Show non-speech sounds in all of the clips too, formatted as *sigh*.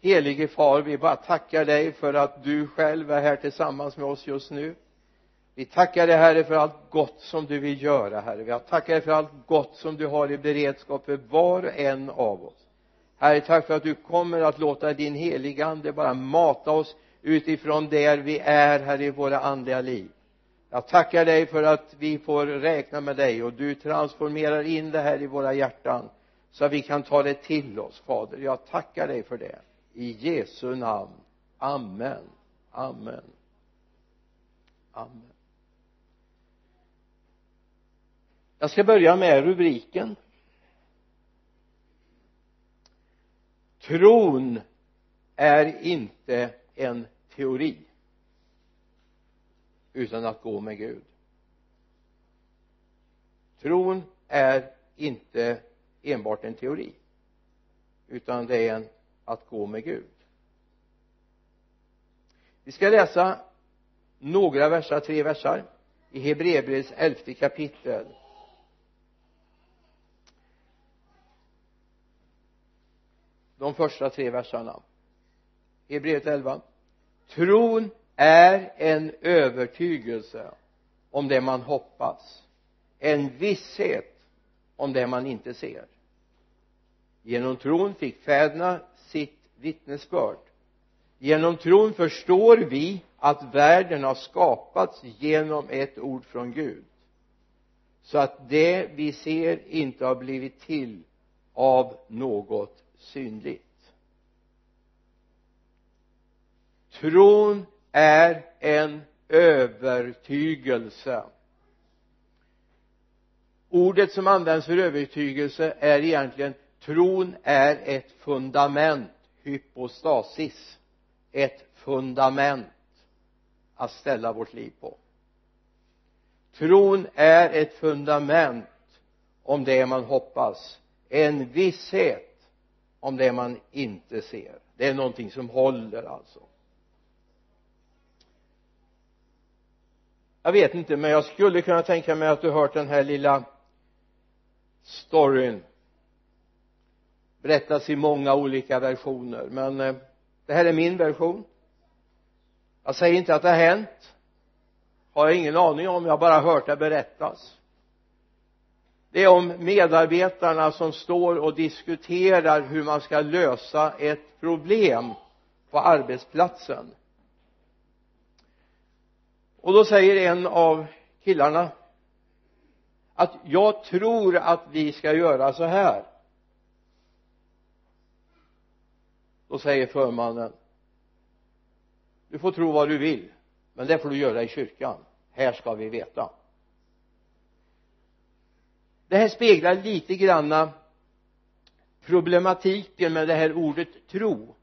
helige far vi bara tackar dig för att du själv är här tillsammans med oss just nu. Vi tackar dig herre för allt gott som du vill göra herre. Vi tackar dig för allt gott som du har i beredskap för var och en av oss. Herre tack för att du kommer att låta din heligande bara mata oss utifrån där vi är här i våra andliga liv. Jag tackar dig för att vi får räkna med dig och du transformerar in det här i våra hjärtan så att vi kan ta det till oss fader. Jag tackar dig för det i Jesu namn. Amen. Amen. Amen. Jag ska börja med rubriken. Tron är inte en teori utan att gå med Gud. Tron är inte enbart en teori utan det är en att gå med Gud. Vi ska läsa några versar, tre versar i Hebreerbrevets elfte kapitel. De första tre verserna. Hebreerbrevet 11 tron är en övertygelse om det man hoppas en visshet om det man inte ser. Genom tron fick fäderna vittnesbörd. Genom tron förstår vi att världen har skapats genom ett ord från Gud. Så att det vi ser inte har blivit till av något synligt. Tron är en övertygelse. Ordet som används för övertygelse är egentligen tron är ett fundament hypostasis ett fundament att ställa vårt liv på. Tron är ett fundament om det man hoppas en visshet om det man inte ser. Det är någonting som håller alltså. Jag vet inte men jag skulle kunna tänka mig att du hört den här lilla storyn berättas i många olika versioner men eh, det här är min version. Jag säger inte att det har hänt. Har jag ingen aning om jag har bara hört det berättas. Det är om medarbetarna som står och diskuterar hur man ska lösa ett problem på arbetsplatsen. Och då säger en av killarna att jag tror att vi ska göra så här. Då säger förmannen du får tro vad du vill men det får du göra i kyrkan. Här ska vi veta. Det här speglar lite granna problematiken med det här ordet tro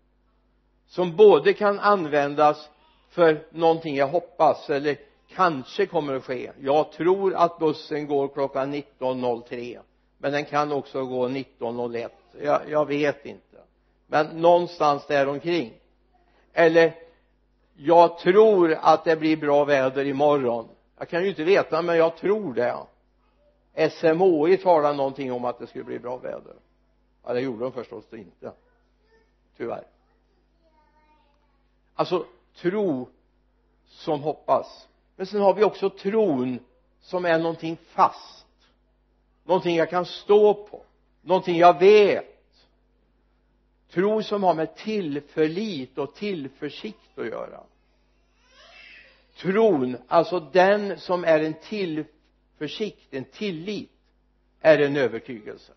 som både kan användas för någonting jag hoppas eller kanske kommer att ske. Jag tror att bussen går klockan 19.03 men den kan också gå 19.01 jag, jag vet inte men någonstans där omkring eller jag tror att det blir bra väder imorgon. Jag kan ju inte veta men jag tror det. SMHI talar någonting om att det skulle bli bra väder. Ja det gjorde de förstås inte. Tyvärr. Alltså tro som hoppas. Men sen har vi också tron som är någonting fast. Någonting jag kan stå på. Någonting jag vet tro som har med tillförlit och tillförsikt att göra. Tron alltså den som är en tillförsikt en tillit är en övertygelse.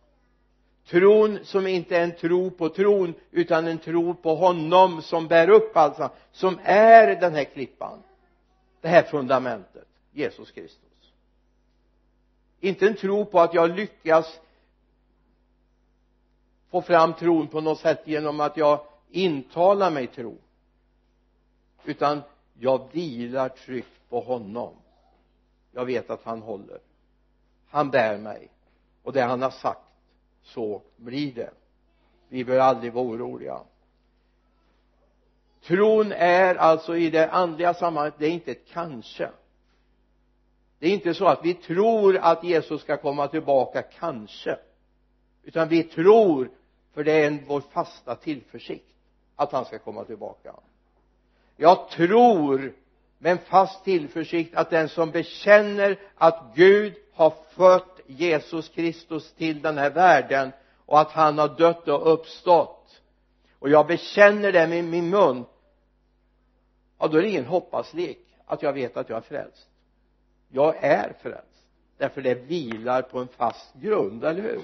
Tron som inte är en tro på tron utan en tro på honom som bär upp alltså som är den här klippan. Det här fundamentet Jesus Kristus. Inte en tro på att jag lyckas få fram tron på något sätt genom att jag intalar mig tro. Utan jag vilar tryggt på honom. Jag vet att han håller. Han bär mig. Och det han har sagt så blir det. Vi bör aldrig vara oroliga. Tron är alltså i det andliga sammanhanget det är inte ett kanske. Det är inte så att vi tror att Jesus ska komma tillbaka kanske. Utan vi tror för det är en, vår fasta tillförsikt att han ska komma tillbaka. Jag tror med en fast tillförsikt att den som bekänner att Gud har fött Jesus Kristus till den här världen och att han har dött och uppstått och jag bekänner det med min mun ja då är det ingen hoppaslek att jag vet att jag är frälst. Jag är frälst därför det vilar på en fast grund, eller hur?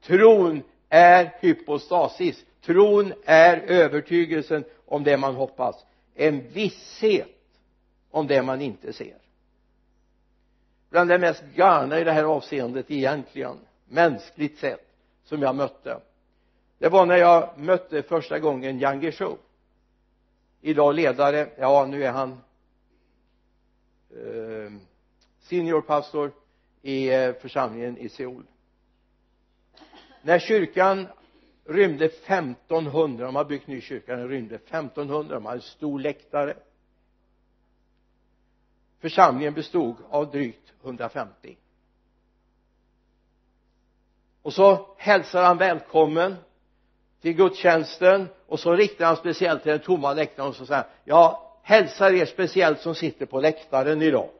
Tron är hypostasis. Tron är övertygelsen om det man hoppas. En visshet om det man inte ser. Bland det mest galna i det här avseendet egentligen mänskligt sett som jag mötte det var när jag mötte första gången Yang Gesho idag ledare, ja nu är han eh, seniorpastor i eh, församlingen i Seoul när kyrkan rymde 1500 de har byggt ny kyrka den rymde 1500 de hade en stor läktare. Församlingen bestod av drygt 150 och så hälsar han välkommen till gudstjänsten och så riktar han speciellt till den tomma läktaren och så säger han jag hälsar er speciellt som sitter på läktaren idag.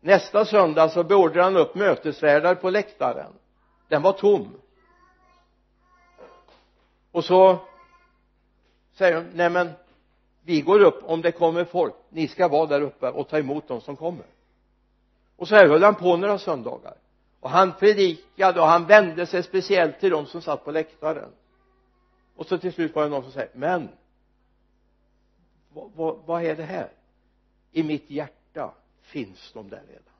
Nästa söndag så beordrar han upp mötesvärdar på läktaren den var tom. Och så säger de nej men vi går upp. Om det kommer folk ni ska vara där uppe och ta emot de som kommer. Och så här höll han på några söndagar. Och han predikade och han vände sig speciellt till de som satt på läktaren. Och så till slut var det någon som säger men vad, vad, vad är det här? I mitt hjärta finns de där redan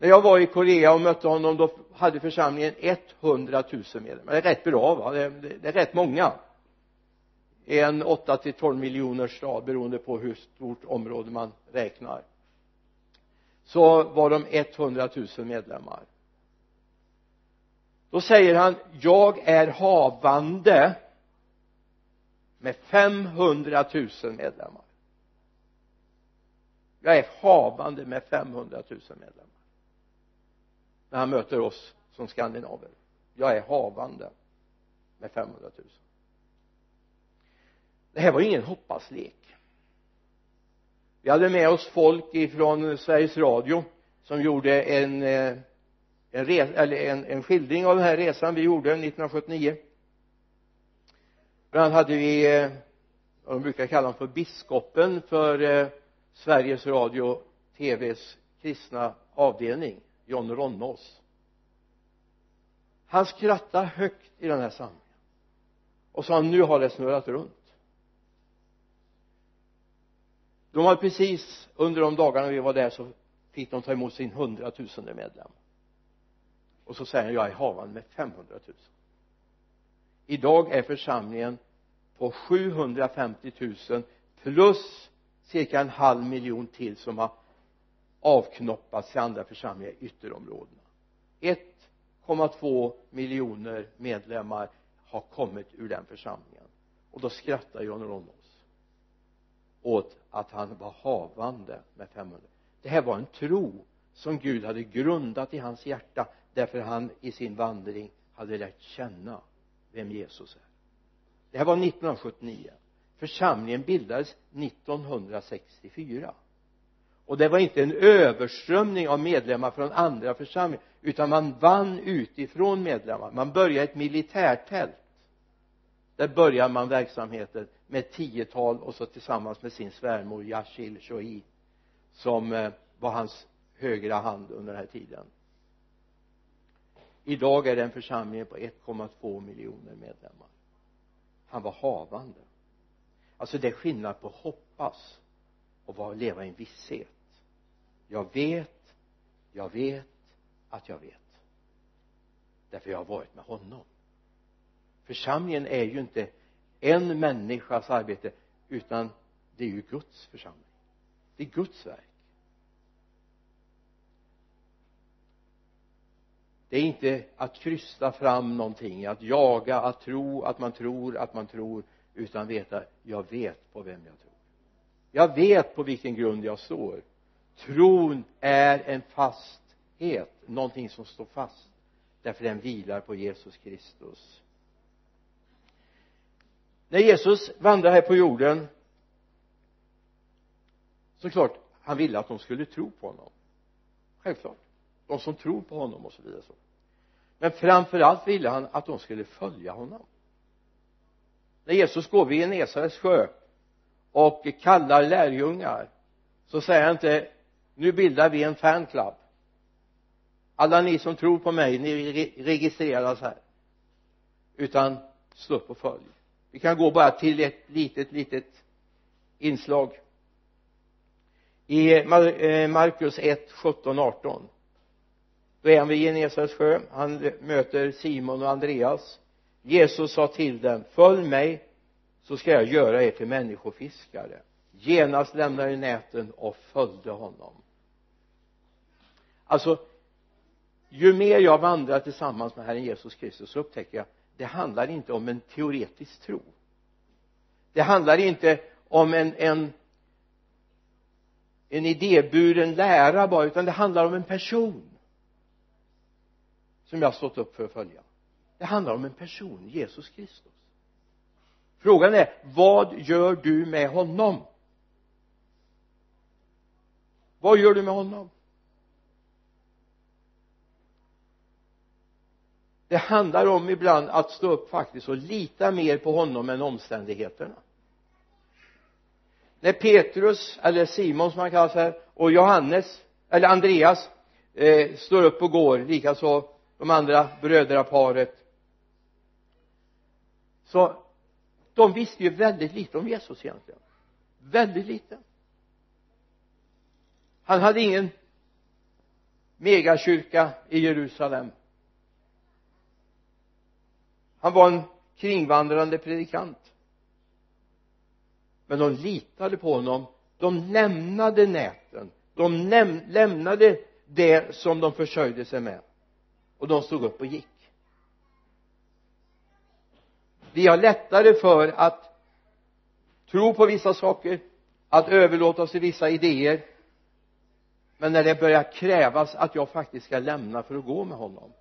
när jag var i Korea och mötte honom då hade församlingen 100 000 medlemmar. Det är rätt bra va? Det är, det är rätt många. En 8 till 12 miljoners stad beroende på hur stort område man räknar. Så var de 100 000 medlemmar. Då säger han jag är havande med 500 000 medlemmar. Jag är havande med 500 000 medlemmar när han möter oss som skandinaver. Jag är havande med 500 000 det här var ingen hoppaslek. Vi hade med oss folk ifrån Sveriges Radio som gjorde en eh, en, res, eller en, en skildring av den här resan vi gjorde 1979 bland annat hade vi eh, vad de brukar kalla för biskopen för eh, Sveriges Radio TVs kristna avdelning. John Ronnås han skrattade högt i den här samlingen. Och sa nu har det snurrat runt. De hade precis under de dagarna vi var där så fick de ta emot sin hundratusende medlem. Och så säger han jag är havande med 500 000 idag är församlingen på 750 000 plus cirka en halv miljon till som har avknoppats till andra församlingar i ytterområdena. 1,2 miljoner medlemmar har kommit ur den församlingen. Och då skrattar John Ronnås åt att han var havande med 500 det här var en tro som Gud hade grundat i hans hjärta därför han i sin vandring hade lärt känna vem Jesus är. Det här var 1979 församlingen bildades 1964 och det var inte en överströmning av medlemmar från andra församlingar utan man vann utifrån medlemmar. Man började ett militärtält. Där började man verksamheten med ett tiotal och så tillsammans med sin svärmor Yashil Shoi som eh, var hans högra hand under den här tiden. Idag är den församlingen på 1,2 miljoner medlemmar. Han var havande. Alltså det är skillnad på hoppas och vara leva i en visshet jag vet jag vet att jag vet. Därför jag har varit med honom. Församlingen är ju inte en människas arbete utan det är ju Guds församling. Det är Guds verk. Det är inte att krysta fram någonting att jaga, att tro, att man tror, att man tror utan veta, jag vet på vem jag tror. Jag vet på vilken grund jag står tron är en fasthet någonting som står fast därför den vilar på Jesus Kristus. När Jesus vandrade här på jorden så klart han ville att de skulle tro på honom. Självklart. De som tror på honom och så vidare så. Men framför allt ville han att de skulle följa honom. När Jesus går vid Genesarets sjö och kallar lärjungar så säger han inte nu bildar vi en fanclub. Alla ni som tror på mig ni registreras här. Utan slå upp och följ. Vi kan gå bara till ett litet litet inslag. I eh, Markus 1, 17, 18 då är han vid Genesarets sjö. Han möter Simon och Andreas. Jesus sa till dem följ mig så ska jag göra er till människofiskare. Genast lämnade näten och följde honom alltså ju mer jag vandrar tillsammans med Herren Jesus Kristus så upptäcker jag det handlar inte om en teoretisk tro. Det handlar inte om en, en en idéburen lära bara utan det handlar om en person som jag har stått upp för att följa. Det handlar om en person, Jesus Kristus. Frågan är vad gör du med honom? Vad gör du med honom? Det handlar om ibland att stå upp faktiskt och lita mer på honom än omständigheterna. När Petrus eller Simon som han kallas här och Johannes eller Andreas eh, står upp och går likaså de andra brödraparet så de visste ju väldigt lite om Jesus egentligen. Väldigt lite. Han hade ingen megakyrka i Jerusalem han var en kringvandrande predikant. Men de litade på honom. De lämnade näten. De lämnade det som de försörjde sig med. Och de stod upp och gick. Vi har lättare för att tro på vissa saker att överlåta oss till vissa idéer. Men när det börjar krävas att jag faktiskt ska lämna för att gå med honom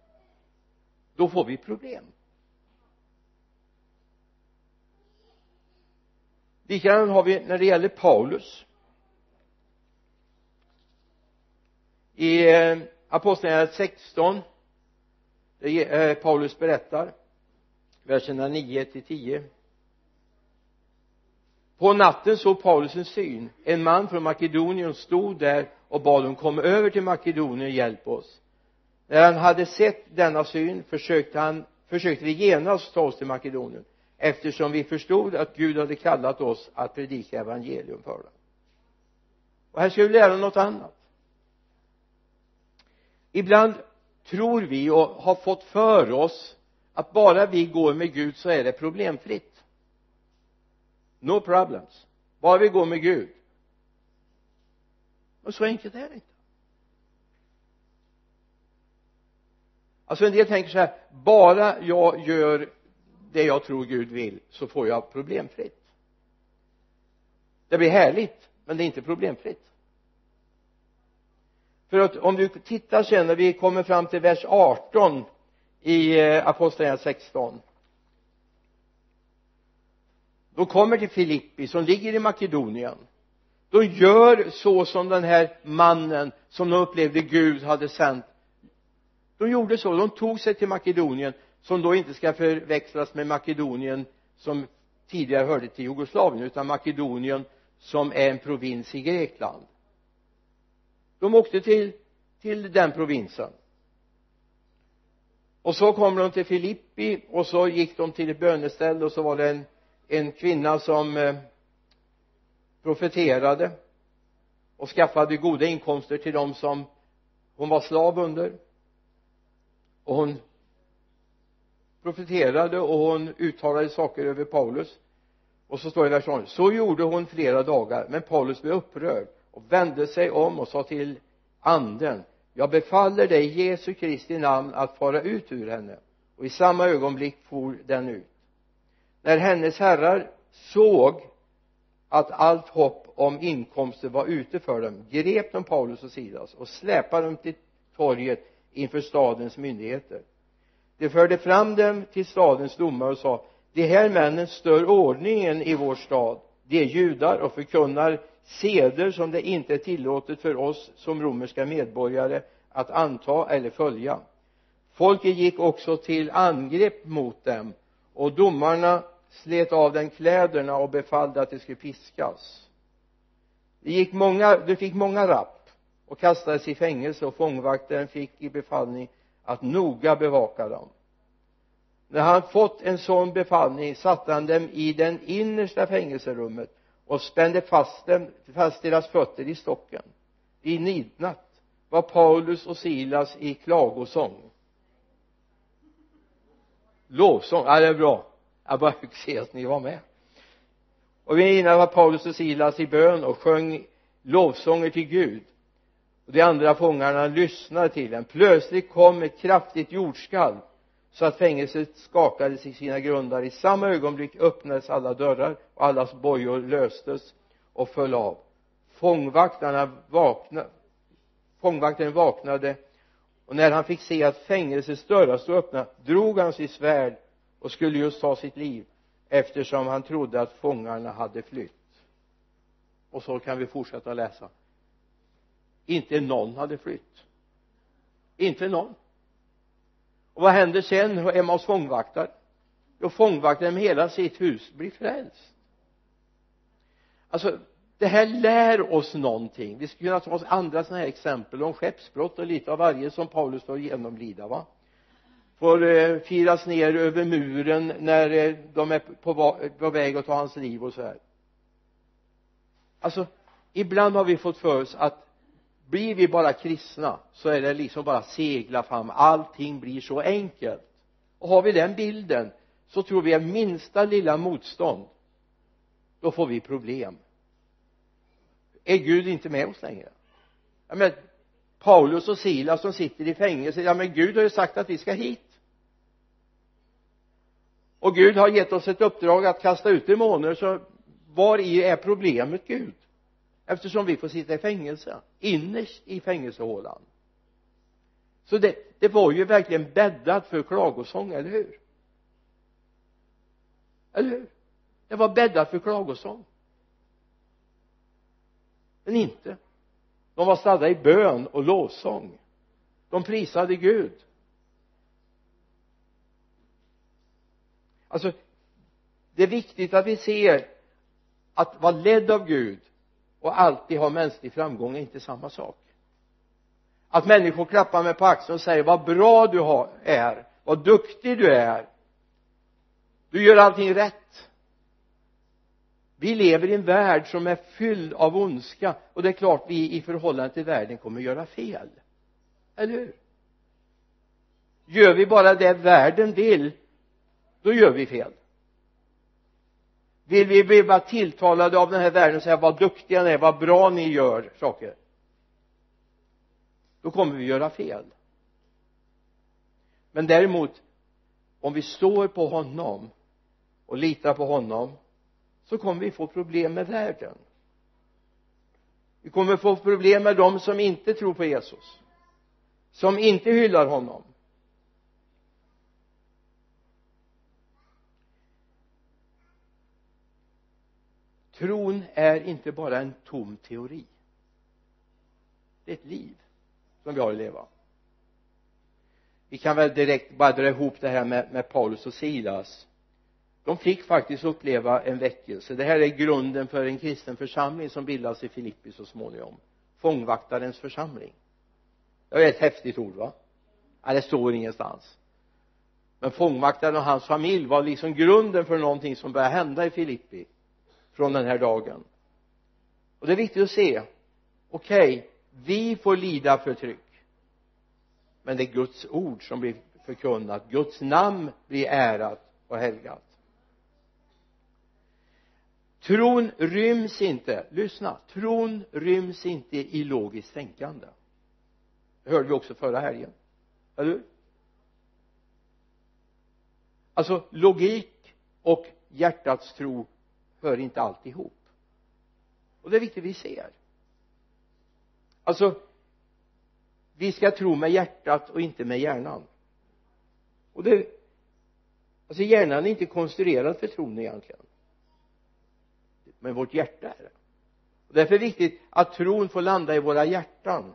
då får vi problem. Likadant har vi när det gäller Paulus. I eh, apostlagärningarna 16 där eh, Paulus berättar verserna 9 till 10 på natten såg Paulus en syn. En man från Makedonien stod där och bad dem komma över till Makedonien och hjälpa oss. När han hade sett denna syn försökte han försökte vi genast ta oss till Makedonien eftersom vi förstod att Gud hade kallat oss att predika evangelium för dem. Och här ska vi lära något annat. Ibland tror vi och har fått för oss att bara vi går med Gud så är det problemfritt. No problems. Bara vi går med Gud. Men så enkelt är det inte. Alltså en del tänker så här bara jag gör det jag tror Gud vill så får jag problemfritt. Det blir härligt men det är inte problemfritt. För att om du tittar sen när vi kommer fram till vers 18 i eh, apostlagärningarna 16 de kommer till Filippi som ligger i Makedonien. De gör så som den här mannen som de upplevde Gud hade sänt. De gjorde så, de tog sig till Makedonien som då inte ska förväxlas med Makedonien som tidigare hörde till Jugoslavien utan Makedonien som är en provins i Grekland. De åkte till till den provinsen. Och så kom de till Filippi och så gick de till ett böneställe och så var det en, en kvinna som eh, profeterade och skaffade goda inkomster till dem som hon var slav under. Och hon profeterade och hon uttalade saker över Paulus. Och så står det i vers 18 så gjorde hon flera dagar men Paulus blev upprörd och vände sig om och sa till anden jag befaller dig Jesu Kristi namn att fara ut ur henne. Och i samma ögonblick for den ut. När hennes herrar såg att allt hopp om inkomster var ute för dem grep de Paulus och Silas och släpade dem till torget inför stadens myndigheter de förde fram dem till stadens domare och sa de här männen stör ordningen i vår stad. De är judar och förkunnar seder som det inte är tillåtet för oss som romerska medborgare att anta eller följa. Folket gick också till angrepp mot dem och domarna slet av dem kläderna och befallde att de skulle piskas. Det gick många, de fick många rapp och kastades i fängelse och fångvaktaren fick i befallning att noga bevaka dem. När han fått en sån befallning satte han dem i den innersta fängelserummet och spände fast, dem, fast deras fötter i stocken. I midnatt var Paulus och Silas i klagosång. Lovsång, ja det är bra. Jag bara fick se att ni var med. Och vi midnatt var Paulus och Silas i bön och sjöng lovsånger till Gud de andra fångarna lyssnade till den plötsligt kom ett kraftigt jordskalv så att fängelset skakades i sina grundar. I samma ögonblick öppnades alla dörrar och allas bojor löstes och föll av. Fångvaktarna vaknade fångvaktaren vaknade och när han fick se att fängelsets dörrar stod öppna drog han sitt svärd och skulle just ta sitt liv eftersom han trodde att fångarna hade flytt. Och så kan vi fortsätta läsa inte någon hade flytt. Inte någon. Och vad händer sen? Hemma hos fångvaktaren. Jo fångvaktaren med hela sitt hus blir frälst. Alltså det här lär oss någonting. Vi skulle kunna ta oss andra sådana här exempel om skeppsbrott och lite av varje som Paulus får genomlida va? Får eh, firas ner över muren när eh, de är på, på väg att ta hans liv och så här. Alltså ibland har vi fått för oss att blir vi bara kristna så är det liksom bara segla fram. Allting blir så enkelt. Och har vi den bilden så tror vi att minsta lilla motstånd då får vi problem. Är Gud inte med oss längre? Ja men Paulus och Silas som sitter i fängelse ja men Gud har ju sagt att vi ska hit. Och Gud har gett oss ett uppdrag att kasta ut demoner så var i är problemet Gud? Eftersom vi får sitta i fängelse innerst i fängelsehålan. Så det, det var ju verkligen bäddat för klagosång, eller hur? Eller hur? Det var bäddat för klagosång. Men inte. De var stadda i bön och lovsång. De prisade Gud. Alltså det är viktigt att vi ser att vara ledd av Gud och alltid ha mänsklig framgång är inte samma sak. Att människor klappar mig på axeln och säger vad bra du har, är. Vad duktig du är. Du gör allting rätt. Vi lever i en värld som är fylld av ondska. Och det är klart vi i förhållande till världen kommer göra fel. Eller hur? Gör vi bara det världen vill då gör vi fel vill vi bli bara tilltalade av den här världen och säga vad duktiga ni är, vad bra ni gör saker. Då kommer vi göra fel. Men däremot om vi står på honom och litar på honom så kommer vi få problem med världen. Vi kommer få problem med dem som inte tror på Jesus som inte hyllar honom. Tron är inte bara en tom teori. Det är ett liv som vi har att leva. Vi kan väl direkt bara dra ihop det här med, med Paulus och Silas. De fick faktiskt uppleva en väckelse. Det här är grunden för en kristen församling som bildas i Filippi så småningom. Fångvaktarens församling. Det är ett häftigt ord va? Ja, det står ingenstans. Men fångvaktaren och hans familj var liksom grunden för någonting som började hända i Filippi från den här dagen. Och det är viktigt att se okej okay, vi får lida förtryck. Men det är Guds ord som blir förkunnat. Guds namn blir ärat och helgat. Tron ryms inte lyssna tron ryms inte i logiskt tänkande. Det hörde vi också förra helgen. Eller hur? Alltså logik och hjärtats tro hör inte allt ihop och det är viktigt vi ser. Alltså vi ska tro med hjärtat och inte med hjärnan. Och det alltså hjärnan är inte konstruerad för tron egentligen. Men vårt hjärta är det. Och därför är det viktigt att tron får landa i våra hjärtan.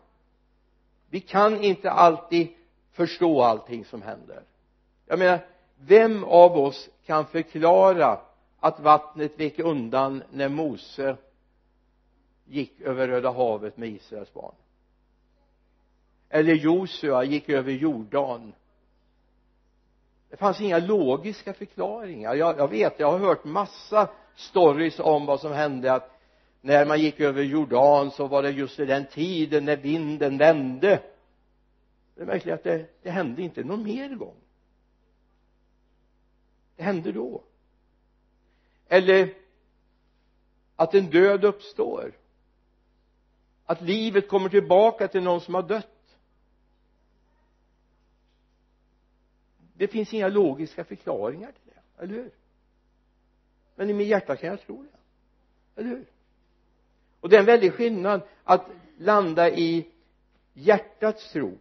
Vi kan inte alltid förstå allting som händer. Jag menar vem av oss kan förklara att vattnet vek undan när Mose gick över Röda havet med Israels barn. Eller Josua gick över Jordan. Det fanns inga logiska förklaringar. Jag, jag vet, jag har hört massa stories om vad som hände att när man gick över Jordan så var det just i den tiden när vinden vände. Det är verkligen att det, det hände inte någon mer gång. Det hände då eller att en död uppstår. Att livet kommer tillbaka till någon som har dött. Det finns inga logiska förklaringar till det, eller hur? Men i mitt hjärta kan jag tro det eller hur? Och det är en väldig skillnad att landa i hjärtats tro.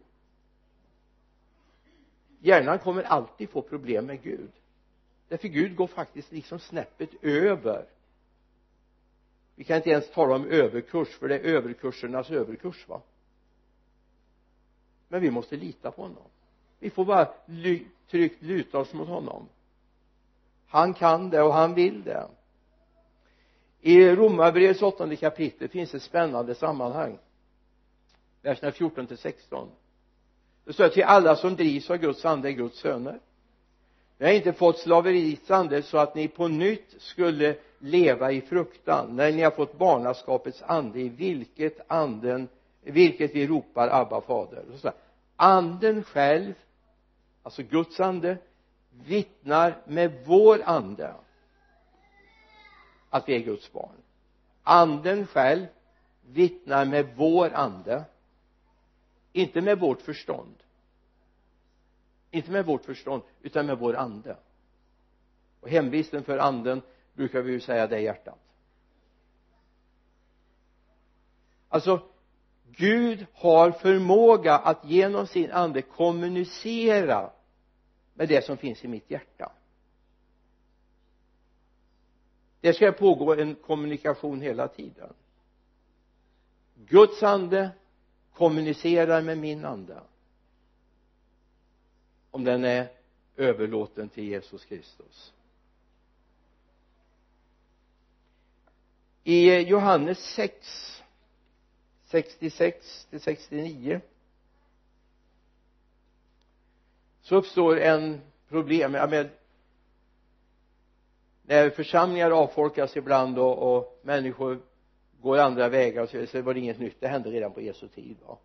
Hjärnan kommer alltid få problem med Gud därför Gud går faktiskt liksom snäppet över. Vi kan inte ens tala om överkurs för det är överkursernas överkurs va? Men vi måste lita på honom. Vi får bara tryggt luta oss mot honom. Han kan det och han vill det. I romarbrevets åttonde kapitel finns ett spännande sammanhang. Verserna 14 till 16 det står till alla som drivs av Guds ande är Guds söner ni har inte fått slaveriets ande så att ni på nytt skulle leva i fruktan när ni har fått barnaskapets ande i vilket anden vilket vi ropar Abba fader. Anden själv alltså Guds ande vittnar med vår ande att vi är Guds barn. Anden själv vittnar med vår ande inte med vårt förstånd inte med vårt förstånd utan med vår ande. Och hemvisten för anden brukar vi ju säga det är hjärtat. Alltså Gud har förmåga att genom sin ande kommunicera med det som finns i mitt hjärta. Det ska pågå en kommunikation hela tiden. Guds ande kommunicerar med min ande om den är överlåten till Jesus Kristus. I Johannes 6 66 till 69 så uppstår en problem. Jag med när församlingar avfolkas ibland och, och människor går andra vägar så, så var det inget nytt. Det hände redan på Jesu tid va.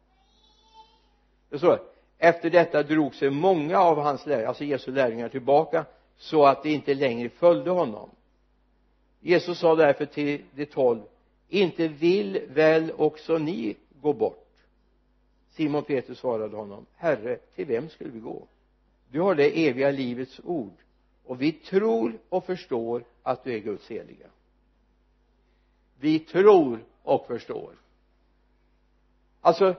Det står efter detta drog sig många av hans lärjungar alltså Jesu lärjungar tillbaka så att de inte längre följde honom. Jesus sa därför till de tolv inte vill väl också ni gå bort? Simon Petrus svarade honom herre till vem skulle vi gå? Du har det eviga livets ord och vi tror och förstår att du är Guds heliga. Vi tror och förstår. Alltså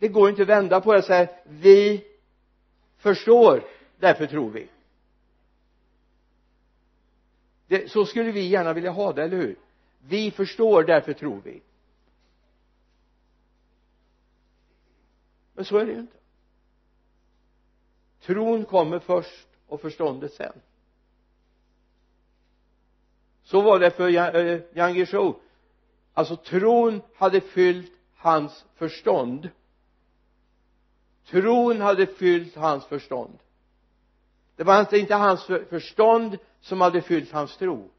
det går inte att vända på det och säga vi förstår därför tror vi. Det, så skulle vi gärna vilja ha det, eller hur? Vi förstår därför tror vi. Men så är det ju inte. Tron kommer först och förståndet sen. Så var det för eh, Yang Guillou alltså tron hade fyllt hans förstånd tron hade fyllt hans förstånd. Det var alltså inte hans förstånd som hade fyllt hans tro.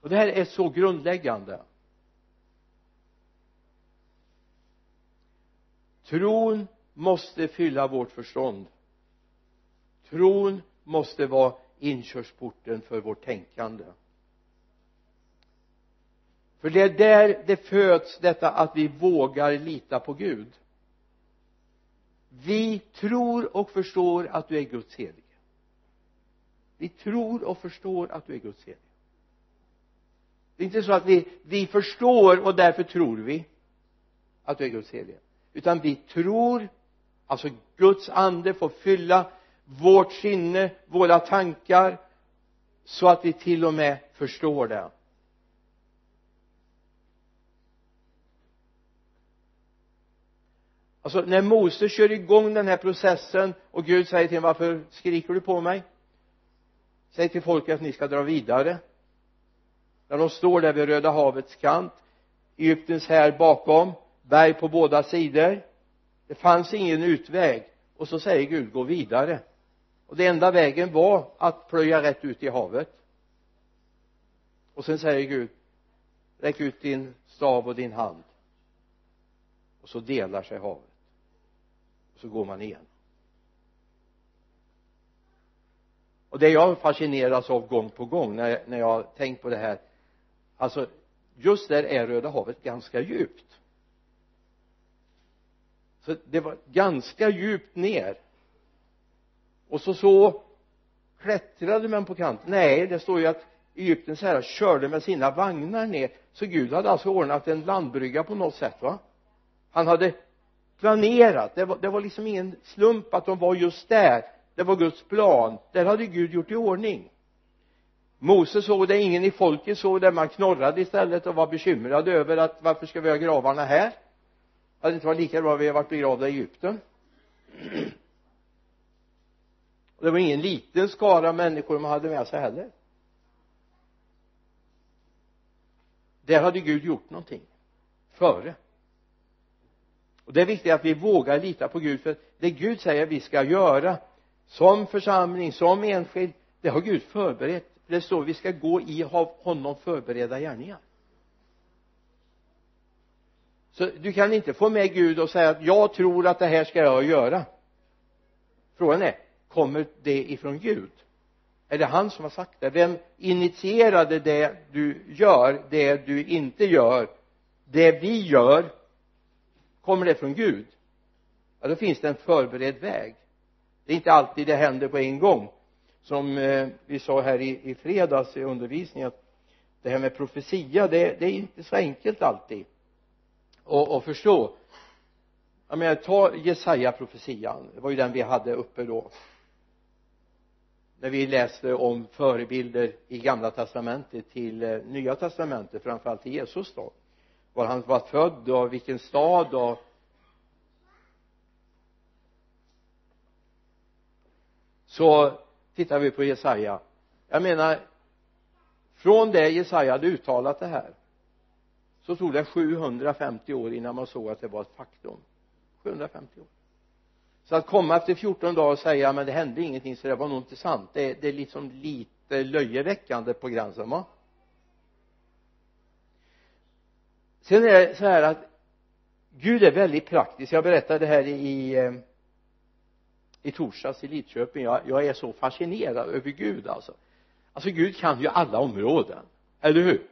Och det här är så grundläggande. Tron måste fylla vårt förstånd. Tron måste vara inkörsporten för vårt tänkande. För det är där det föds detta att vi vågar lita på Gud vi tror och förstår att du är Guds helige. Vi tror och förstår att du är Guds helige. Det är inte så att vi, vi förstår och därför tror vi att du är Guds helige. Utan vi tror alltså Guds ande får fylla vårt sinne, våra tankar så att vi till och med förstår det. Alltså när Mose kör igång den här processen och Gud säger till honom varför skriker du på mig? Säg till folket att ni ska dra vidare. När de står där vid Röda havets kant Egyptens här bakom berg på båda sidor. Det fanns ingen utväg. Och så säger Gud gå vidare. Och det enda vägen var att plöja rätt ut i havet. Och sen säger Gud räck ut din stav och din hand. Och så delar sig havet så går man igen. Och det jag fascineras av gång på gång när, när jag har tänkt på det här alltså just där är Röda havet ganska djupt. Så det var ganska djupt ner. Och så så klättrade man på kanten. Nej det står ju att Egyptens herrar körde med sina vagnar ner. Så Gud hade alltså ordnat en landbrygga på något sätt va? Han hade planerat. Det var, det var liksom ingen slump att de var just där. Det var Guds plan. Där hade Gud gjort i ordning. Mose såg det, ingen i folket såg det, man knorrade istället och var bekymrad över att varför ska vi ha gravarna här? Hade det inte varit lika bra om vi varit begravda i Egypten. Och *clears throat* det var ingen liten skara människor man hade med sig heller. Där hade Gud gjort någonting. Före och det är viktigt att vi vågar lita på Gud för det Gud säger vi ska göra som församling, som enskild det har Gud förberett. Det står vi ska gå i honom förberedda gärningar. Så du kan inte få med Gud och säga att jag tror att det här ska jag göra. Frågan är kommer det ifrån Gud? Är det han som har sagt det? Vem initierade det du gör det du inte gör? Det vi gör kommer det från Gud? Ja då finns det en förberedd väg. Det är inte alltid det händer på en gång. Som eh, vi sa här i, i fredags i undervisningen att det här med profetia det, det är inte så enkelt alltid att, att förstå. Jag menar ta Jesaja profetian. Det var ju den vi hade uppe då. När vi läste om förebilder i gamla testamentet till eh, nya testamentet framförallt till Jesus då var han var född och vilken stad och så tittar vi på Jesaja. Jag menar från det Jesaja hade uttalat det här så tog det 750 år innan man såg att det var ett faktum. 750 år. Så att komma efter 14 dagar och säga men det hände ingenting så det var nog inte sant. Det, det är liksom lite löjeväckande på gränsen va? Sen är det så här att Gud är väldigt praktisk. Jag berättade det här i eh, i torsdags i Lidköping. Jag, jag är så fascinerad över Gud alltså. Alltså Gud kan ju alla områden. Eller hur?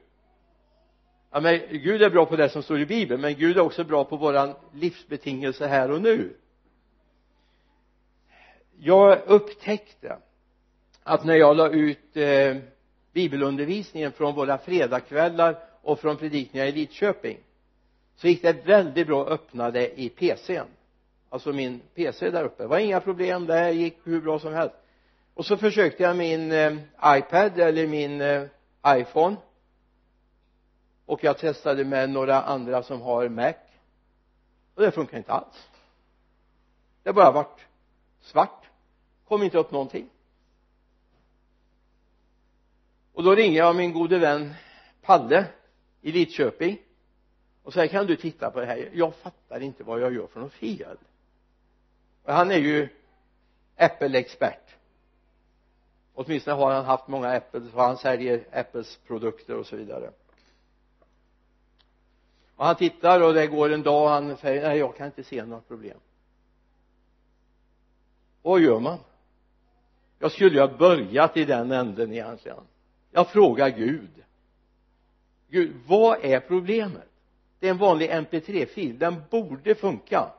Ja men Gud är bra på det som står i bibeln men Gud är också bra på våran livsbetingelse här och nu. Jag upptäckte att när jag la ut eh, bibelundervisningen från våra fredagskvällar och från predikningar i Lidköping så gick det väldigt bra att öppna det i pcn alltså min pc där uppe. Det var inga problem det gick hur bra som helst. Och så försökte jag min eh, iPad eller min eh, iPhone. Och jag testade med några andra som har Mac. Och det funkar inte alls. Det bara vart svart. Kom inte upp någonting. Och då ringer jag min gode vän Palle i Lidköping. Och säger kan du titta på det här. Jag fattar inte vad jag gör för något fel. Och han är ju äppelexpert åtminstone har han haft många Apple så han säljer Apples produkter och så vidare. Och han tittar och det går en dag och han säger nej jag kan inte se några problem. Och vad gör man? Jag skulle ju ha börjat i den änden egentligen. Jag frågar Gud. Gud vad är problemet? Det är en vanlig mp3-fil den borde funka.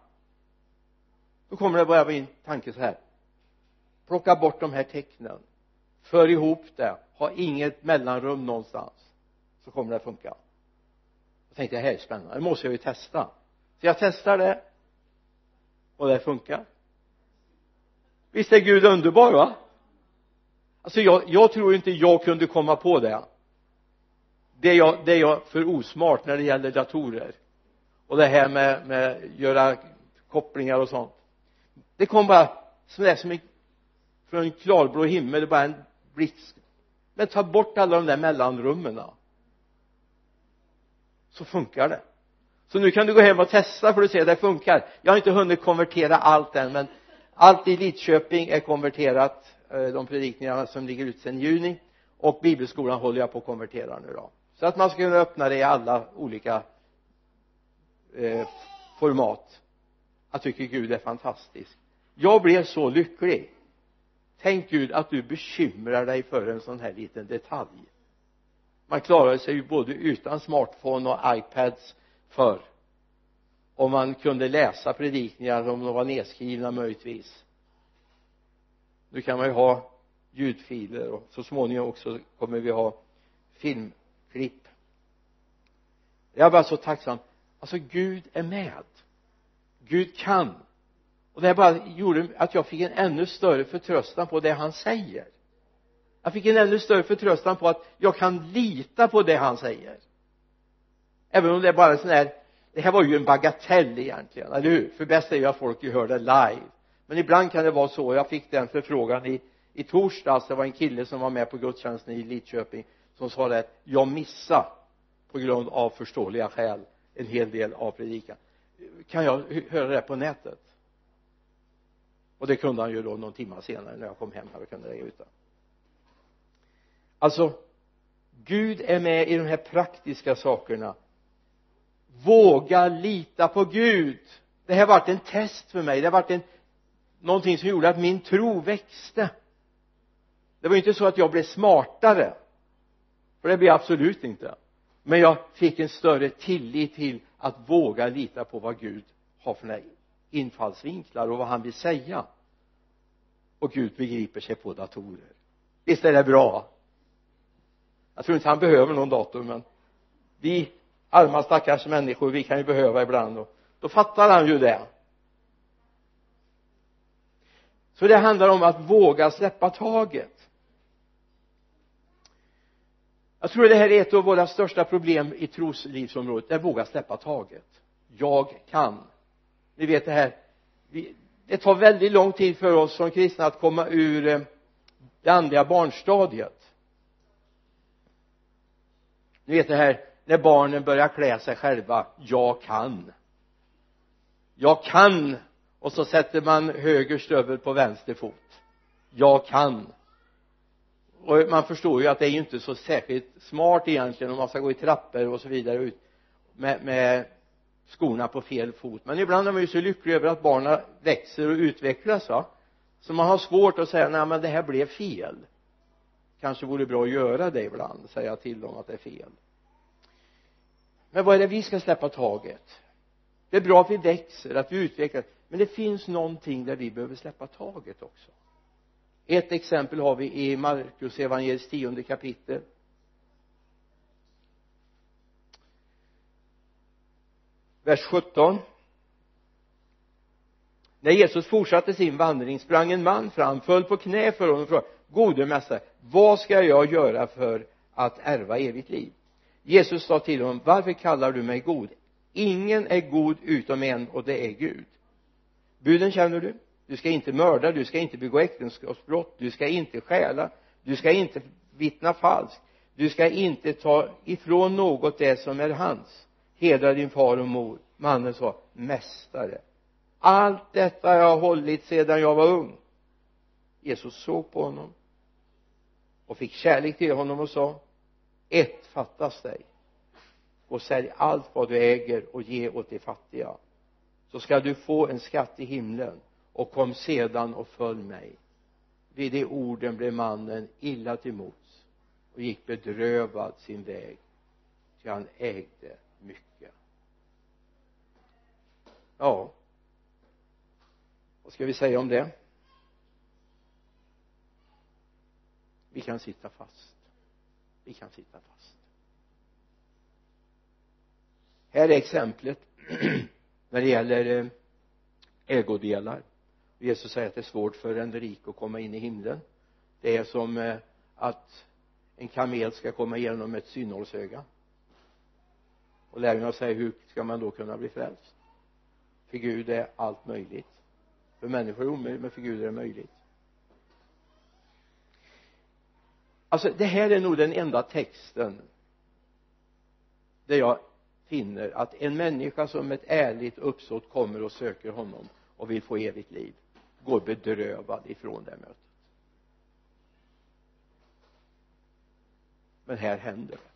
Då kommer det bara en tanke så här. Plocka bort de här tecknen. För ihop det. Ha inget mellanrum någonstans. Så kommer det att funka. Jag tänkte det här är spännande. Det måste jag ju testa. Så jag testar det. Och det funkar. Visst är Gud underbar va? Alltså jag, jag tror inte jag kunde komma på det det är jag, det är jag för osmart när det gäller datorer. Och det här med, med göra kopplingar och sånt. Det kom bara sådär som en från en klarblå himmel det bara en blixt. Men ta bort alla de där mellanrummen så funkar det. Så nu kan du gå hem och testa för att se att det funkar. Jag har inte hunnit konvertera allt än men allt i Lidköping är konverterat eh, de predikningarna som ligger ute sedan juni. Och bibelskolan håller jag på att konvertera nu då så att man ska kunna öppna det i alla olika eh, format. Jag tycker Gud är fantastisk. Jag blev så lycklig. Tänk Gud att du bekymrar dig för en sån här liten detalj. Man klarade sig ju både utan smartphone och iPads förr och man kunde läsa predikningar om de var nedskrivna möjligtvis. Nu kan man ju ha ljudfiler och så småningom också kommer vi ha film klipp. Jag är bara så tacksam. Alltså Gud är med. Gud kan. Och det här bara gjorde att jag fick en ännu större förtröstan på det han säger. Jag fick en ännu större förtröstan på att jag kan lita på det han säger. Även om det är bara sån här det här var ju en bagatell egentligen, eller hur? För bäst är ju att folk hör det live. Men ibland kan det vara så. Jag fick den förfrågan i i torsdags. Det var en kille som var med på gudstjänsten i Lidköping som sa det jag missade på grund av förståeliga skäl en hel del av predikan. Kan jag höra det på nätet? Och det kunde han ju då någon timme senare när jag kom hem här och kunde lägga ut det. Alltså Gud är med i de här praktiska sakerna. Våga lita på Gud. Det här varit en test för mig. Det har varit en någonting som gjorde att min tro växte. Det var ju inte så att jag blev smartare för det blir jag absolut inte. Men jag fick en större tillit till att våga lita på vad Gud har för infallsvinklar och vad han vill säga. Och Gud begriper sig på datorer. Visst är det bra? Jag tror inte han behöver någon dator men vi arma stackars människor vi kan ju behöva ibland och då fattar han ju det. Så det handlar om att våga släppa taget jag tror det här är ett av våra största problem i troslivsområdet det är att våga släppa taget. Jag kan. Ni vet det här. Vi, det tar väldigt lång tid för oss som kristna att komma ur eh, det andliga barnstadiet. Ni vet det här när barnen börjar klä sig själva. Jag kan. Jag kan. Och så sätter man höger stövel på vänster fot. Jag kan och man förstår ju att det är ju inte så särskilt smart egentligen om man ska gå i trappor och så vidare ut med, med skorna på fel fot. Men ibland är man ju så lycklig över att barnen växer och utvecklas va. Så man har svårt att säga nej men det här blev fel. Kanske vore bra att göra det ibland säga till dem att det är fel. Men vad är det vi ska släppa taget? Det är bra att vi växer, att vi utvecklas. Men det finns någonting där vi behöver släppa taget också ett exempel har vi i Markus evangeliets tionde kapitel. Vers 17 när Jesus fortsatte sin vandring sprang en man fram, föll på knä för honom och frågade gode mästare vad ska jag göra för att ärva evigt liv? Jesus sa till honom varför kallar du mig god? Ingen är god utom en och det är Gud. Buden känner du? Du ska inte mörda, du ska inte begå äktenskapsbrott, du ska inte stjäla, du ska inte vittna falskt, du ska inte ta ifrån något det som är hans. Hedra din far och mor. Mannen sa mästare. Allt detta har jag hållit sedan jag var ung. Jesus såg på honom och fick kärlek till honom och sa ett fattas dig och sälj allt vad du äger och ge åt de fattiga. Så ska du få en skatt i himlen och kom sedan och följ mig. Vid de orden blev mannen illa till mots och gick bedrövad sin väg ty han ägde mycket. Ja vad ska vi säga om det? Vi kan sitta fast. Vi kan sitta fast. Här är exemplet *clears throat* när det gäller eh, ägodelar. Jesus säger att det är svårt för en rik att komma in i himlen. Det är som eh, att en kamel ska komma igenom ett synhållsöga och lärjungarna säger hur ska man då kunna bli frälst? För Gud är allt möjligt. För människor är det omöjligt men för Gud är det möjligt. Alltså det här är nog den enda texten där jag finner att en människa som med ett ärligt uppsåt kommer och söker honom och vill få evigt liv går bedrövad ifrån det mötet. Men här händer det.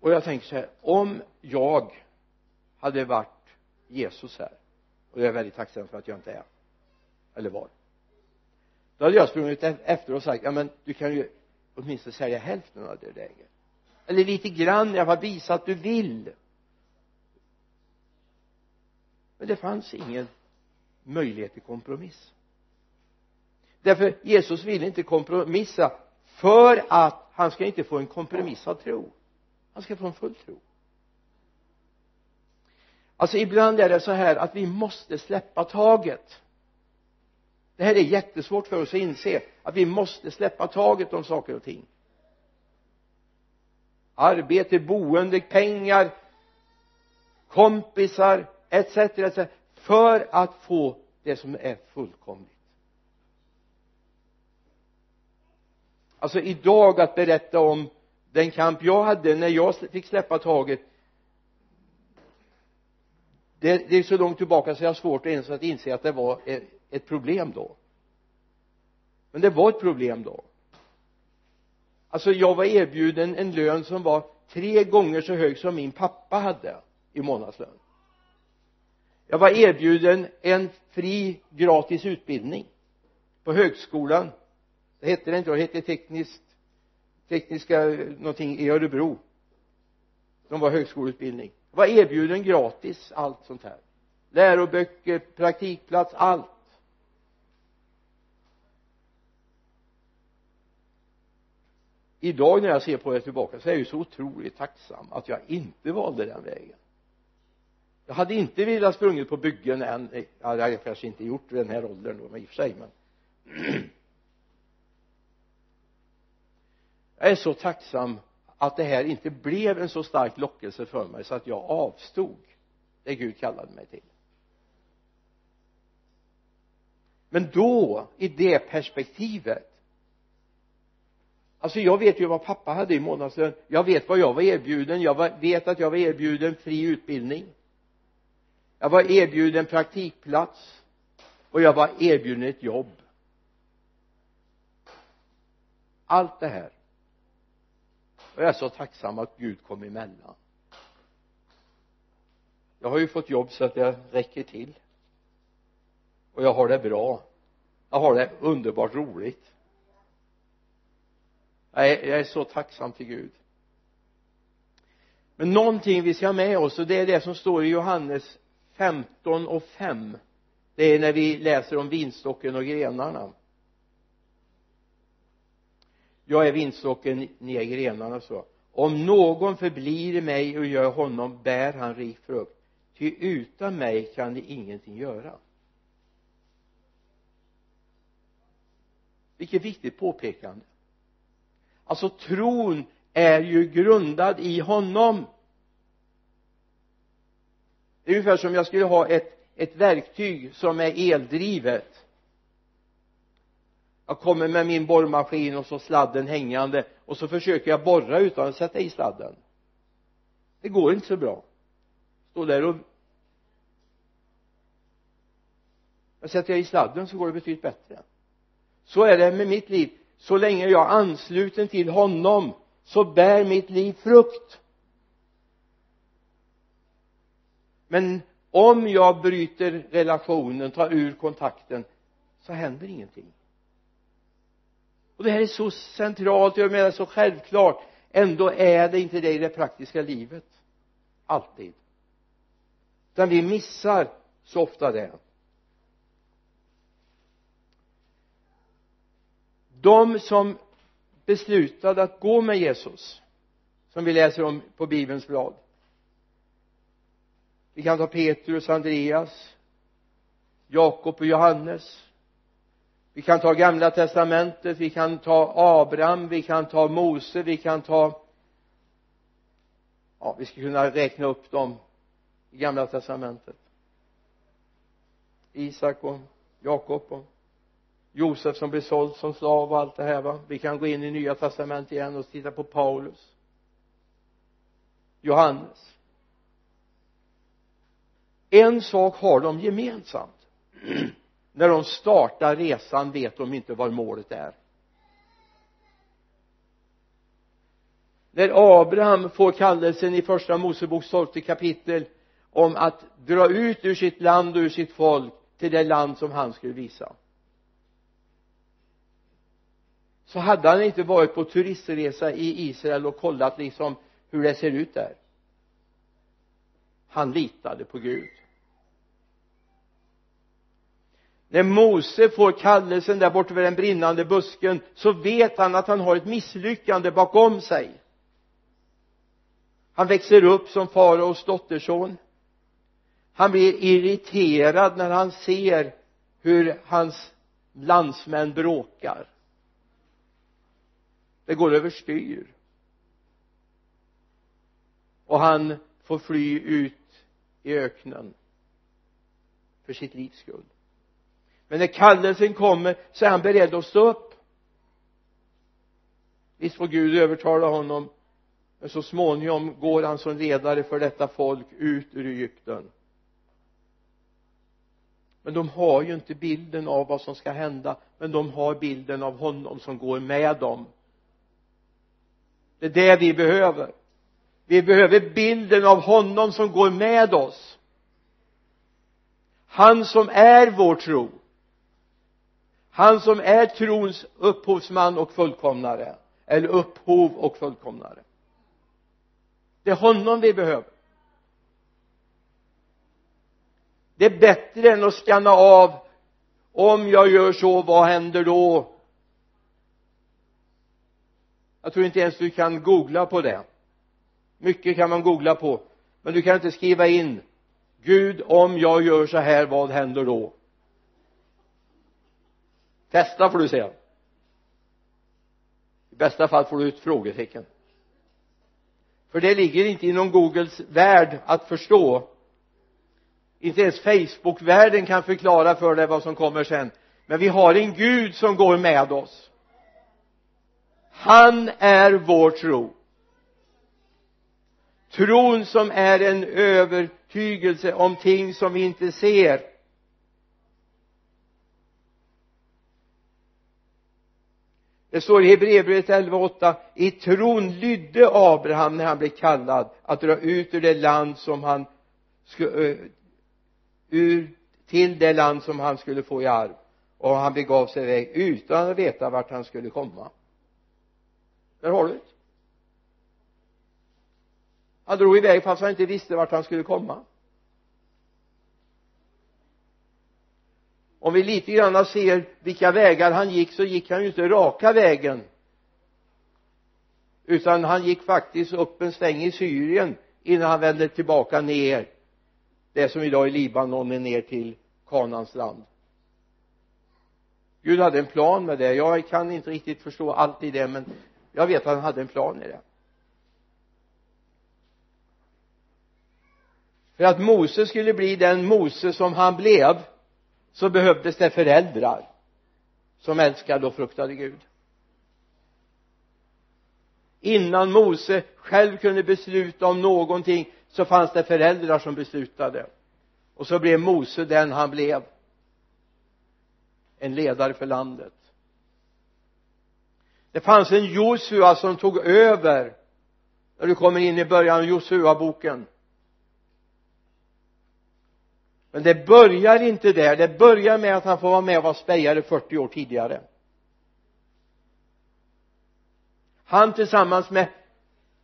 Och jag tänker så här om jag hade varit Jesus här och jag är väldigt tacksam för att jag inte är eller var då hade jag sprungit e- efter och sagt ja men du kan ju åtminstone sälja hälften av det läget eller lite grann i alla fall visa att du vill men det fanns ingen möjlighet till kompromiss. Därför Jesus ville inte kompromissa för att han ska inte få en kompromissad tro. Han ska få en full tro. Alltså ibland är det så här att vi måste släppa taget. Det här är jättesvårt för oss att inse att vi måste släppa taget om saker och ting. Arbete, boende, pengar kompisar etc, etc för att få det som är fullkomligt. Alltså idag att berätta om den kamp jag hade när jag fick släppa taget det, det är så långt tillbaka så jag har svårt ens att inse att det var ett problem då. Men det var ett problem då. Alltså jag var erbjuden en lön som var tre gånger så hög som min pappa hade i månadslön jag var erbjuden en fri gratis utbildning på högskolan. Det hette det inte då det hette tekniskt tekniska någonting i Örebro. De var högskoleutbildning. Jag var erbjuden gratis allt sånt här. Läroböcker, praktikplats, allt. Idag när jag ser på det tillbaka så är jag ju så otroligt tacksam att jag inte valde den vägen jag hade inte velat sprungit på byggen än. Ja, det hade jag kanske inte gjort vid den här åldern då i och för sig men *clears throat* jag är så tacksam att det här inte blev en så stark lockelse för mig så att jag avstod. Det Gud kallade mig till. Men då i det perspektivet alltså jag vet ju vad pappa hade i månadslön. Jag vet vad jag var erbjuden. Jag vet att jag var erbjuden fri utbildning jag var erbjuden praktikplats och jag var erbjuden ett jobb. Allt det här. Och jag är så tacksam att Gud kom emellan. Jag har ju fått jobb så att jag räcker till. Och jag har det bra. Jag har det underbart roligt. Jag är, jag är så tacksam till Gud. Men någonting vi ska ha med oss och det är det som står i Johannes 15 och 5 det är när vi läser om vinstocken och grenarna. Jag är vinstocken, ni är grenarna så. Om någon förblir i mig och gör honom bär han rik frukt. Ty utan mig kan ni ingenting göra. Vilket viktigt påpekande. Alltså tron är ju grundad i honom det är ungefär som jag skulle ha ett ett verktyg som är eldrivet. Jag kommer med min borrmaskin och så sladden hängande och så försöker jag borra utan att sätta i sladden. Det går inte så bra. Stå där och jag sätter jag i sladden så går det betydligt bättre. Så är det med mitt liv. Så länge jag är ansluten till honom så bär mitt liv frukt. Men om jag bryter relationen, tar ur kontakten så händer ingenting. Och det här är så centralt, jag menar så självklart. Ändå är det inte det i det praktiska livet. Alltid. Utan vi missar så ofta det. De som beslutade att gå med Jesus som vi läser om på bibelns blad vi kan ta Petrus, Andreas Jakob och Johannes. Vi kan ta gamla testamentet vi kan ta Abraham vi kan ta Mose vi kan ta ja vi skulle kunna räkna upp dem i gamla testamentet. Isak och Jakob och Josef som blev såld som slav och allt det här va? Vi kan gå in i nya testamentet igen och titta på Paulus. Johannes en sak har de gemensamt. *clears throat* När de startar resan vet de inte var målet är. När Abraham får kallelsen i första Moseboks tolfte kapitel om att dra ut ur sitt land och ur sitt folk till det land som han skulle visa. Så hade han inte varit på turistresa i Israel och kollat liksom hur det ser ut där. Han litade på Gud. När Mose får kallelsen där borta vid den brinnande busken så vet han att han har ett misslyckande bakom sig. Han växer upp som faraos dotterson. Han blir irriterad när han ser hur hans landsmän bråkar. Det går överstyr och han får fly ut i öknen för sitt livs skull men när kallelsen kommer så är han beredd att stå upp. Visst får Gud övertala honom men så småningom går han som ledare för detta folk ut ur Egypten. Men de har ju inte bilden av vad som ska hända men de har bilden av honom som går med dem. Det är det vi behöver. Vi behöver bilden av honom som går med oss. Han som är vår tro han som är trons upphovsman och fullkomnare eller upphov och fullkomnare. Det är honom vi behöver. Det är bättre än att skanna av om jag gör så, vad händer då? Jag tror inte ens du kan googla på det. Mycket kan man googla på men du kan inte skriva in Gud om jag gör så här vad händer då? Testa får du säga i bästa fall får du ut frågetecken. För det ligger inte inom Googles värld att förstå. Inte ens facebookvärlden kan förklara för dig vad som kommer sen. Men vi har en Gud som går med oss. Han är vår tro. Tron som är en övertygelse om ting som vi inte ser. Det står i Hebreerbrevet 11.8 i tron lydde Abraham när han blev kallad att dra ut ur det land som han skulle ur till det land som han skulle få i arv. Och han begav sig iväg utan att veta vart han skulle komma. Där har du det. Han drog iväg fast han inte visste vart han skulle komma. Om vi lite grann ser vilka vägar han gick så gick han ju inte raka vägen. Utan han gick faktiskt upp en sväng i Syrien innan han vände tillbaka ner det som idag är Libanon är ner till Kanans land. Gud hade en plan med det. Jag kan inte riktigt förstå allt i det men jag vet att han hade en plan i det. För att Mose skulle bli den Mose som han blev så behövdes det föräldrar som älskade och fruktade Gud. Innan Mose själv kunde besluta om någonting så fanns det föräldrar som beslutade. Och så blev Mose den han blev. En ledare för landet. Det fanns en Josua som tog över när du kommer in i början av Josua boken men det börjar inte där. Det börjar med att han får vara med och vara spejare 40 år tidigare. Han tillsammans med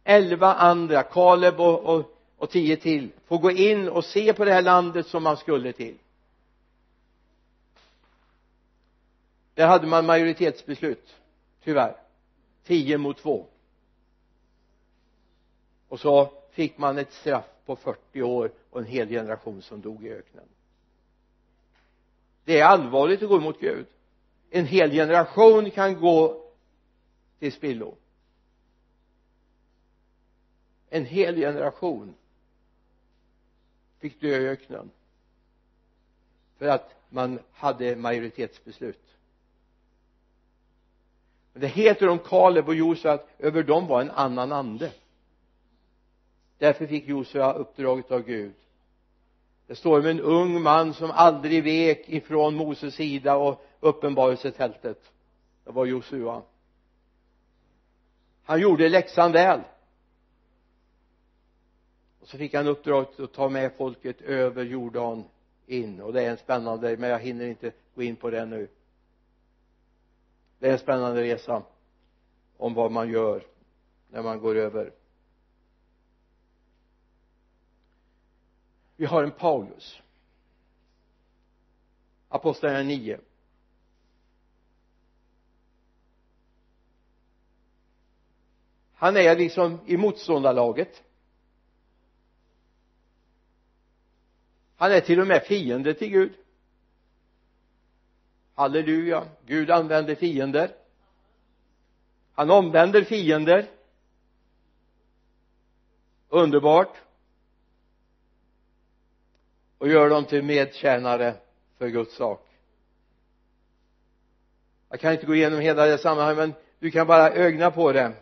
elva andra Kaleb och, och, och tio till får gå in och se på det här landet som man skulle till. Där hade man majoritetsbeslut tyvärr. Tio mot två. Och så fick man ett straff på 40 år och en hel generation som dog i öknen. Det är allvarligt att gå emot Gud. En hel generation kan gå till spillo. En hel generation fick dö i öknen för att man hade majoritetsbeslut. Men det heter om Kaleb och Josua att över dem var en annan ande därför fick Josua uppdraget av Gud. Det står om en ung man som aldrig vek ifrån Moses sida och uppenbarelsetältet. Det var Josua. Han gjorde läxan väl. Och så fick han uppdraget att ta med folket över Jordan in. Och det är en spännande men jag hinner inte gå in på det nu. Det är en spännande resa om vad man gör när man går över. Vi har en Paulus. Apostlagärningarna 9 han är liksom i motståndarlaget. Han är till och med fiende till Gud. Halleluja. Gud använder fiender. Han omvänder fiender. Underbart och gör dem till medtjänare för Guds sak. Jag kan inte gå igenom hela det sammanhanget men du kan bara ögna på det.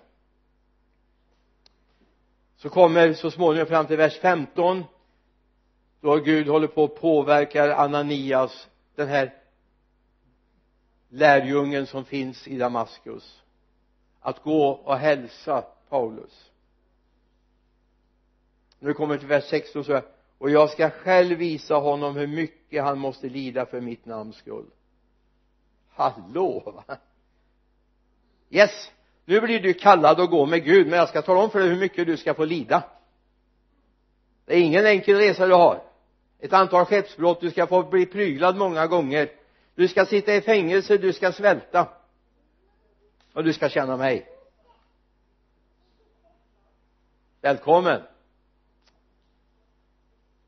Så kommer så småningom fram till vers 15 då Gud håller på att påverkar Ananias den här lärjungen som finns i Damaskus att gå och hälsa Paulus. När du kommer till vers 16 så och jag ska själv visa honom hur mycket han måste lida för mitt namns skull. Hallå va? Yes nu blir du kallad att gå med Gud men jag ska tala om för dig hur mycket du ska få lida. Det är ingen enkel resa du har. Ett antal skeppsbrott du ska få bli pryglad många gånger. Du ska sitta i fängelse, du ska svälta. Och du ska känna mig. Välkommen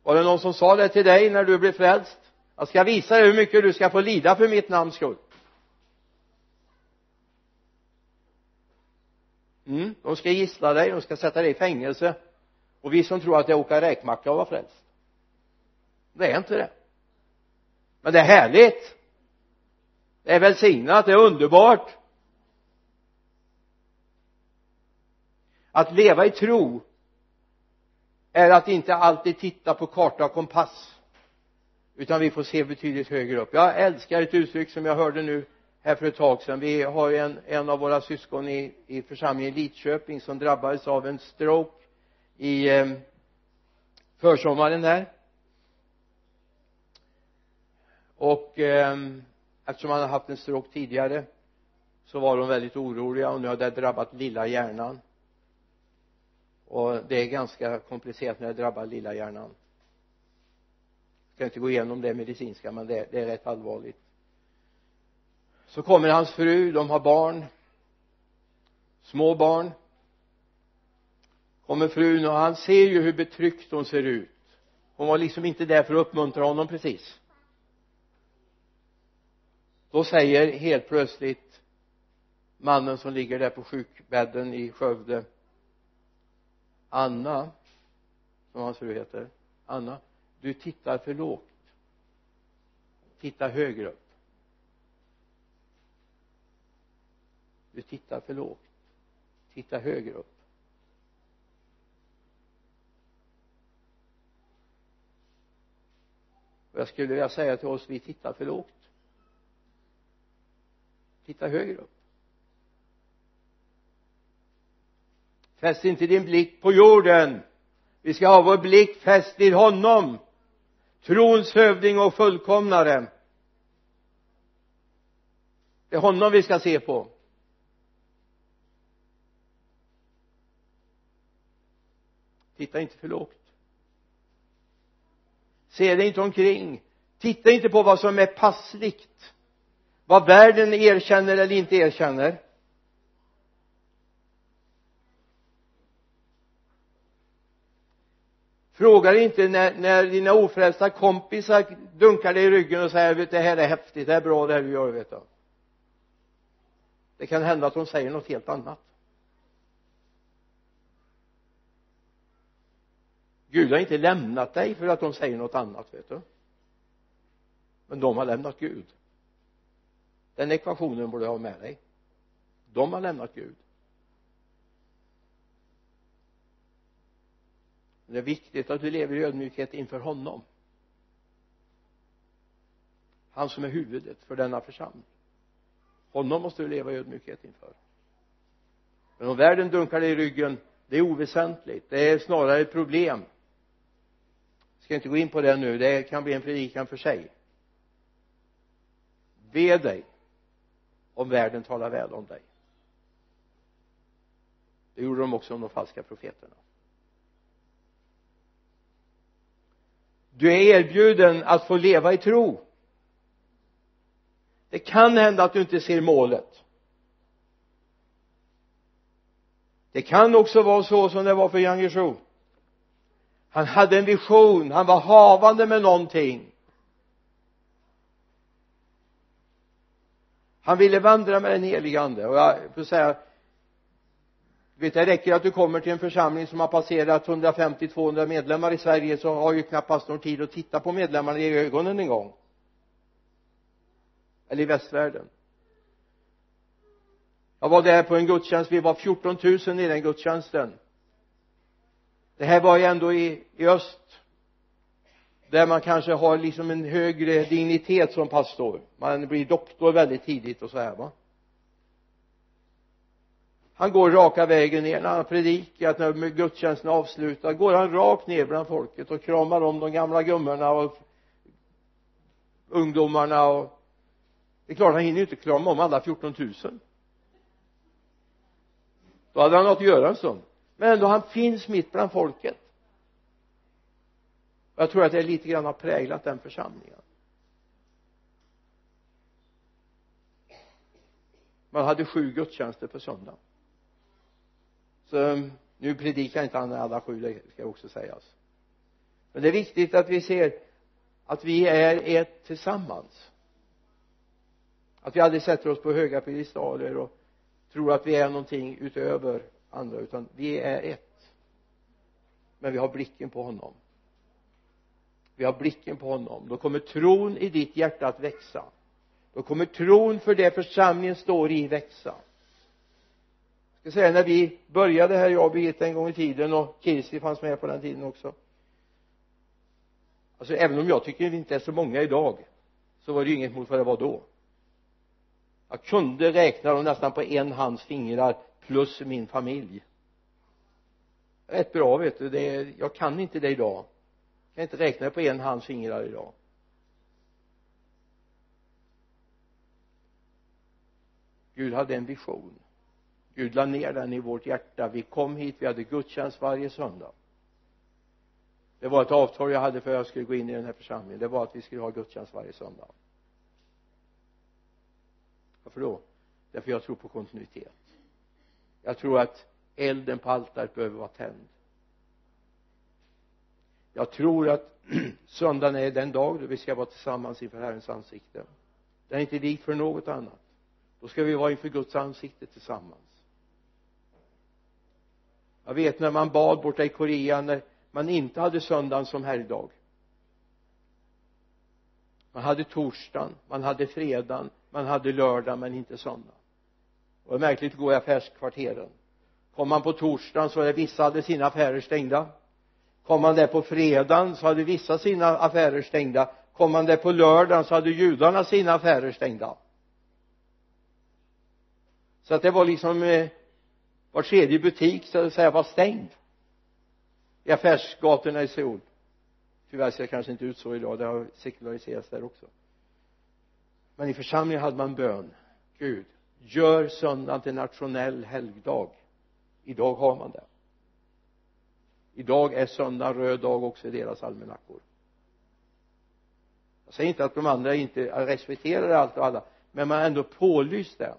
var det någon som sa det till dig när du blev frälst? Jag ska visa dig hur mycket du ska få lida för mitt namns skull. Mm, de ska gissla dig, de ska sätta dig i fängelse. Och vi som tror att det är åka räkmacka och vara frälst. Det är inte det. Men det är härligt. Det är välsignat, det är underbart. Att leva i tro är att inte alltid titta på karta och kompass utan vi får se betydligt högre upp. Jag älskar ett uttryck som jag hörde nu här för ett tag sedan. Vi har ju en, en av våra syskon i, i församlingen Lidköping som drabbades av en stroke i eh, försommaren här och eh, eftersom han har haft en stroke tidigare så var de väldigt oroliga och nu har det drabbat lilla hjärnan och det är ganska komplicerat när det drabbar lilla hjärnan. Jag ska inte gå igenom det medicinska men det, det är rätt allvarligt. Så kommer hans fru, de har barn. Små barn. Kommer frun och han ser ju hur betryckt hon ser ut. Hon var liksom inte där för att uppmuntra honom precis. Då säger helt plötsligt mannen som ligger där på sjukbädden i Skövde Anna som hans fru heter Anna du tittar för lågt. Titta högre upp. Du tittar för lågt. Titta högre upp. Och jag skulle vilja säga till oss vi tittar för lågt. Titta högre upp. Fäst inte din blick på jorden. Vi ska ha vår blick fäst vid honom trons hövding och fullkomnare. Det är honom vi ska se på. Titta inte för lågt. Se dig inte omkring. Titta inte på vad som är passligt. Vad världen erkänner eller inte erkänner. Frågar inte när, när dina ofrälsta kompisar dunkar dig i ryggen och säger vet det här är häftigt, det är bra det här du gör vet du. Det kan hända att de säger något helt annat. Gud har inte lämnat dig för att de säger något annat vet du. Men de har lämnat Gud. Den ekvationen borde du ha med dig. De har lämnat Gud. Det är viktigt att du lever i ödmjukhet inför honom. Han som är huvudet för denna församling. Honom måste du leva i ödmjukhet inför. Men om världen dunkar dig i ryggen det är oväsentligt. Det är snarare ett problem. Jag ska inte gå in på det nu. Det kan bli en predikan för sig. Be dig om världen talar väl om dig. Det gjorde de också om de falska profeterna. Du är erbjuden att få leva i tro. Det kan hända att du inte ser målet. Det kan också vara så som det var för Yang Guizhou han hade en vision, han var havande med någonting. Han ville vandra med den helige ande. Och jag får säga vet det räcker att du kommer till en församling som har passerat 150-200 medlemmar i Sverige så har ju knappast någon tid att titta på medlemmarna i ögonen en gång. Eller i västvärlden. Jag var där på en gudstjänst vi var 14 000 i den gudstjänsten. Det här var ju ändå i, i öst där man kanske har liksom en högre dignitet som pastor. Man blir doktor väldigt tidigt och så här va? Han går raka vägen ner när han predikat när gudstjänsten är avslutad går han rakt ner bland folket och kramar om de gamla gummorna och ungdomarna och det är klart han hinner ju inte krama om alla 14 000 då hade han något att göra en stund. Men ändå han finns mitt bland folket. Jag tror att det lite grann har präglat den församlingen. Man hade sju gudstjänster på söndagen så um, nu predikar inte han alla sju det ska också sägas. Men det är viktigt att vi ser att vi är ett tillsammans. Att vi aldrig sätter oss på höga piedestaler och tror att vi är någonting utöver andra utan vi är ett. Men vi har blicken på honom. Vi har blicken på honom. Då kommer tron i ditt hjärta att växa. Då kommer tron för det församlingen står i växa ska säga när vi började här jag och Birgitta en gång i tiden och Kirsti fanns med på den tiden också. Alltså även om jag tycker vi inte är så många idag så var det ju inget mot vad det var då. Jag kunde räkna dem nästan på en hands fingrar plus min familj. Rätt bra vet du. Det är, jag kan inte det idag. Jag kan inte räkna på en hands fingrar idag. Gud hade en vision. Gud la ner den i vårt hjärta. Vi kom hit, vi hade gudstjänst varje söndag. Det var ett avtal jag hade för att jag skulle gå in i den här församlingen. Det var att vi skulle ha gudstjänst varje söndag. Varför då? Därför jag tror på kontinuitet. Jag tror att elden på altaret behöver vara tänd. Jag tror att *clears throat* söndagen är den dag då vi ska vara tillsammans inför Herrens ansikte. Den är inte lik för något annat. Då ska vi vara inför Guds ansikte tillsammans jag vet när man bad borta i Korea när man inte hade söndagen som helgdag. Man hade torsdagen, man hade fredagen, man hade lördagen men inte söndagen. Och det är märkligt att gå i affärskvarteren. Kom man på torsdagen så hade vissa hade sina affärer stängda. Kom man där på fredagen så hade vissa sina affärer stängda. Kom man där på lördagen så hade judarna sina affärer stängda. Så att det var liksom eh, var tredje butik så att säga var stängd. I affärsgatorna i Seoul. Tyvärr ser det kanske inte ut så idag. Det har sekulariserats där också. Men i församlingen hade man bön. Gud gör söndagen till nationell helgdag. Idag har man det. Idag är söndag röd dag också i deras almanackor. Jag säger inte att de andra inte respekterar allt och alla men man har ändå pålyst det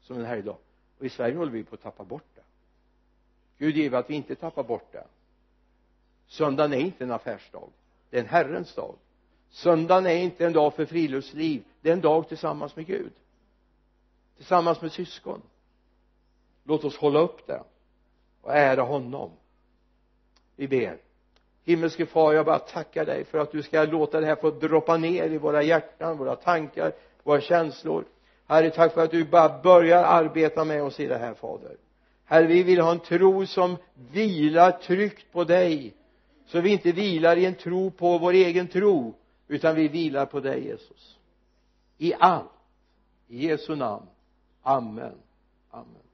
som en helgdag och i Sverige håller vi på att tappa bort det. Gud give att vi inte tappar bort det. Söndagen är inte en affärsdag. Det är en Herrens dag. Söndagen är inte en dag för friluftsliv. Det är en dag tillsammans med Gud. Tillsammans med syskon. Låt oss hålla upp det och ära honom. Vi ber. Himmelske far jag bara tackar dig för att du ska låta det här få droppa ner i våra hjärtan, våra tankar, våra känslor herre tack för att du bara börjar arbeta med oss i det här fader. Herre vi vill ha en tro som vilar tryggt på dig så vi inte vilar i en tro på vår egen tro utan vi vilar på dig Jesus. I allt. I Jesu namn. Amen. Amen.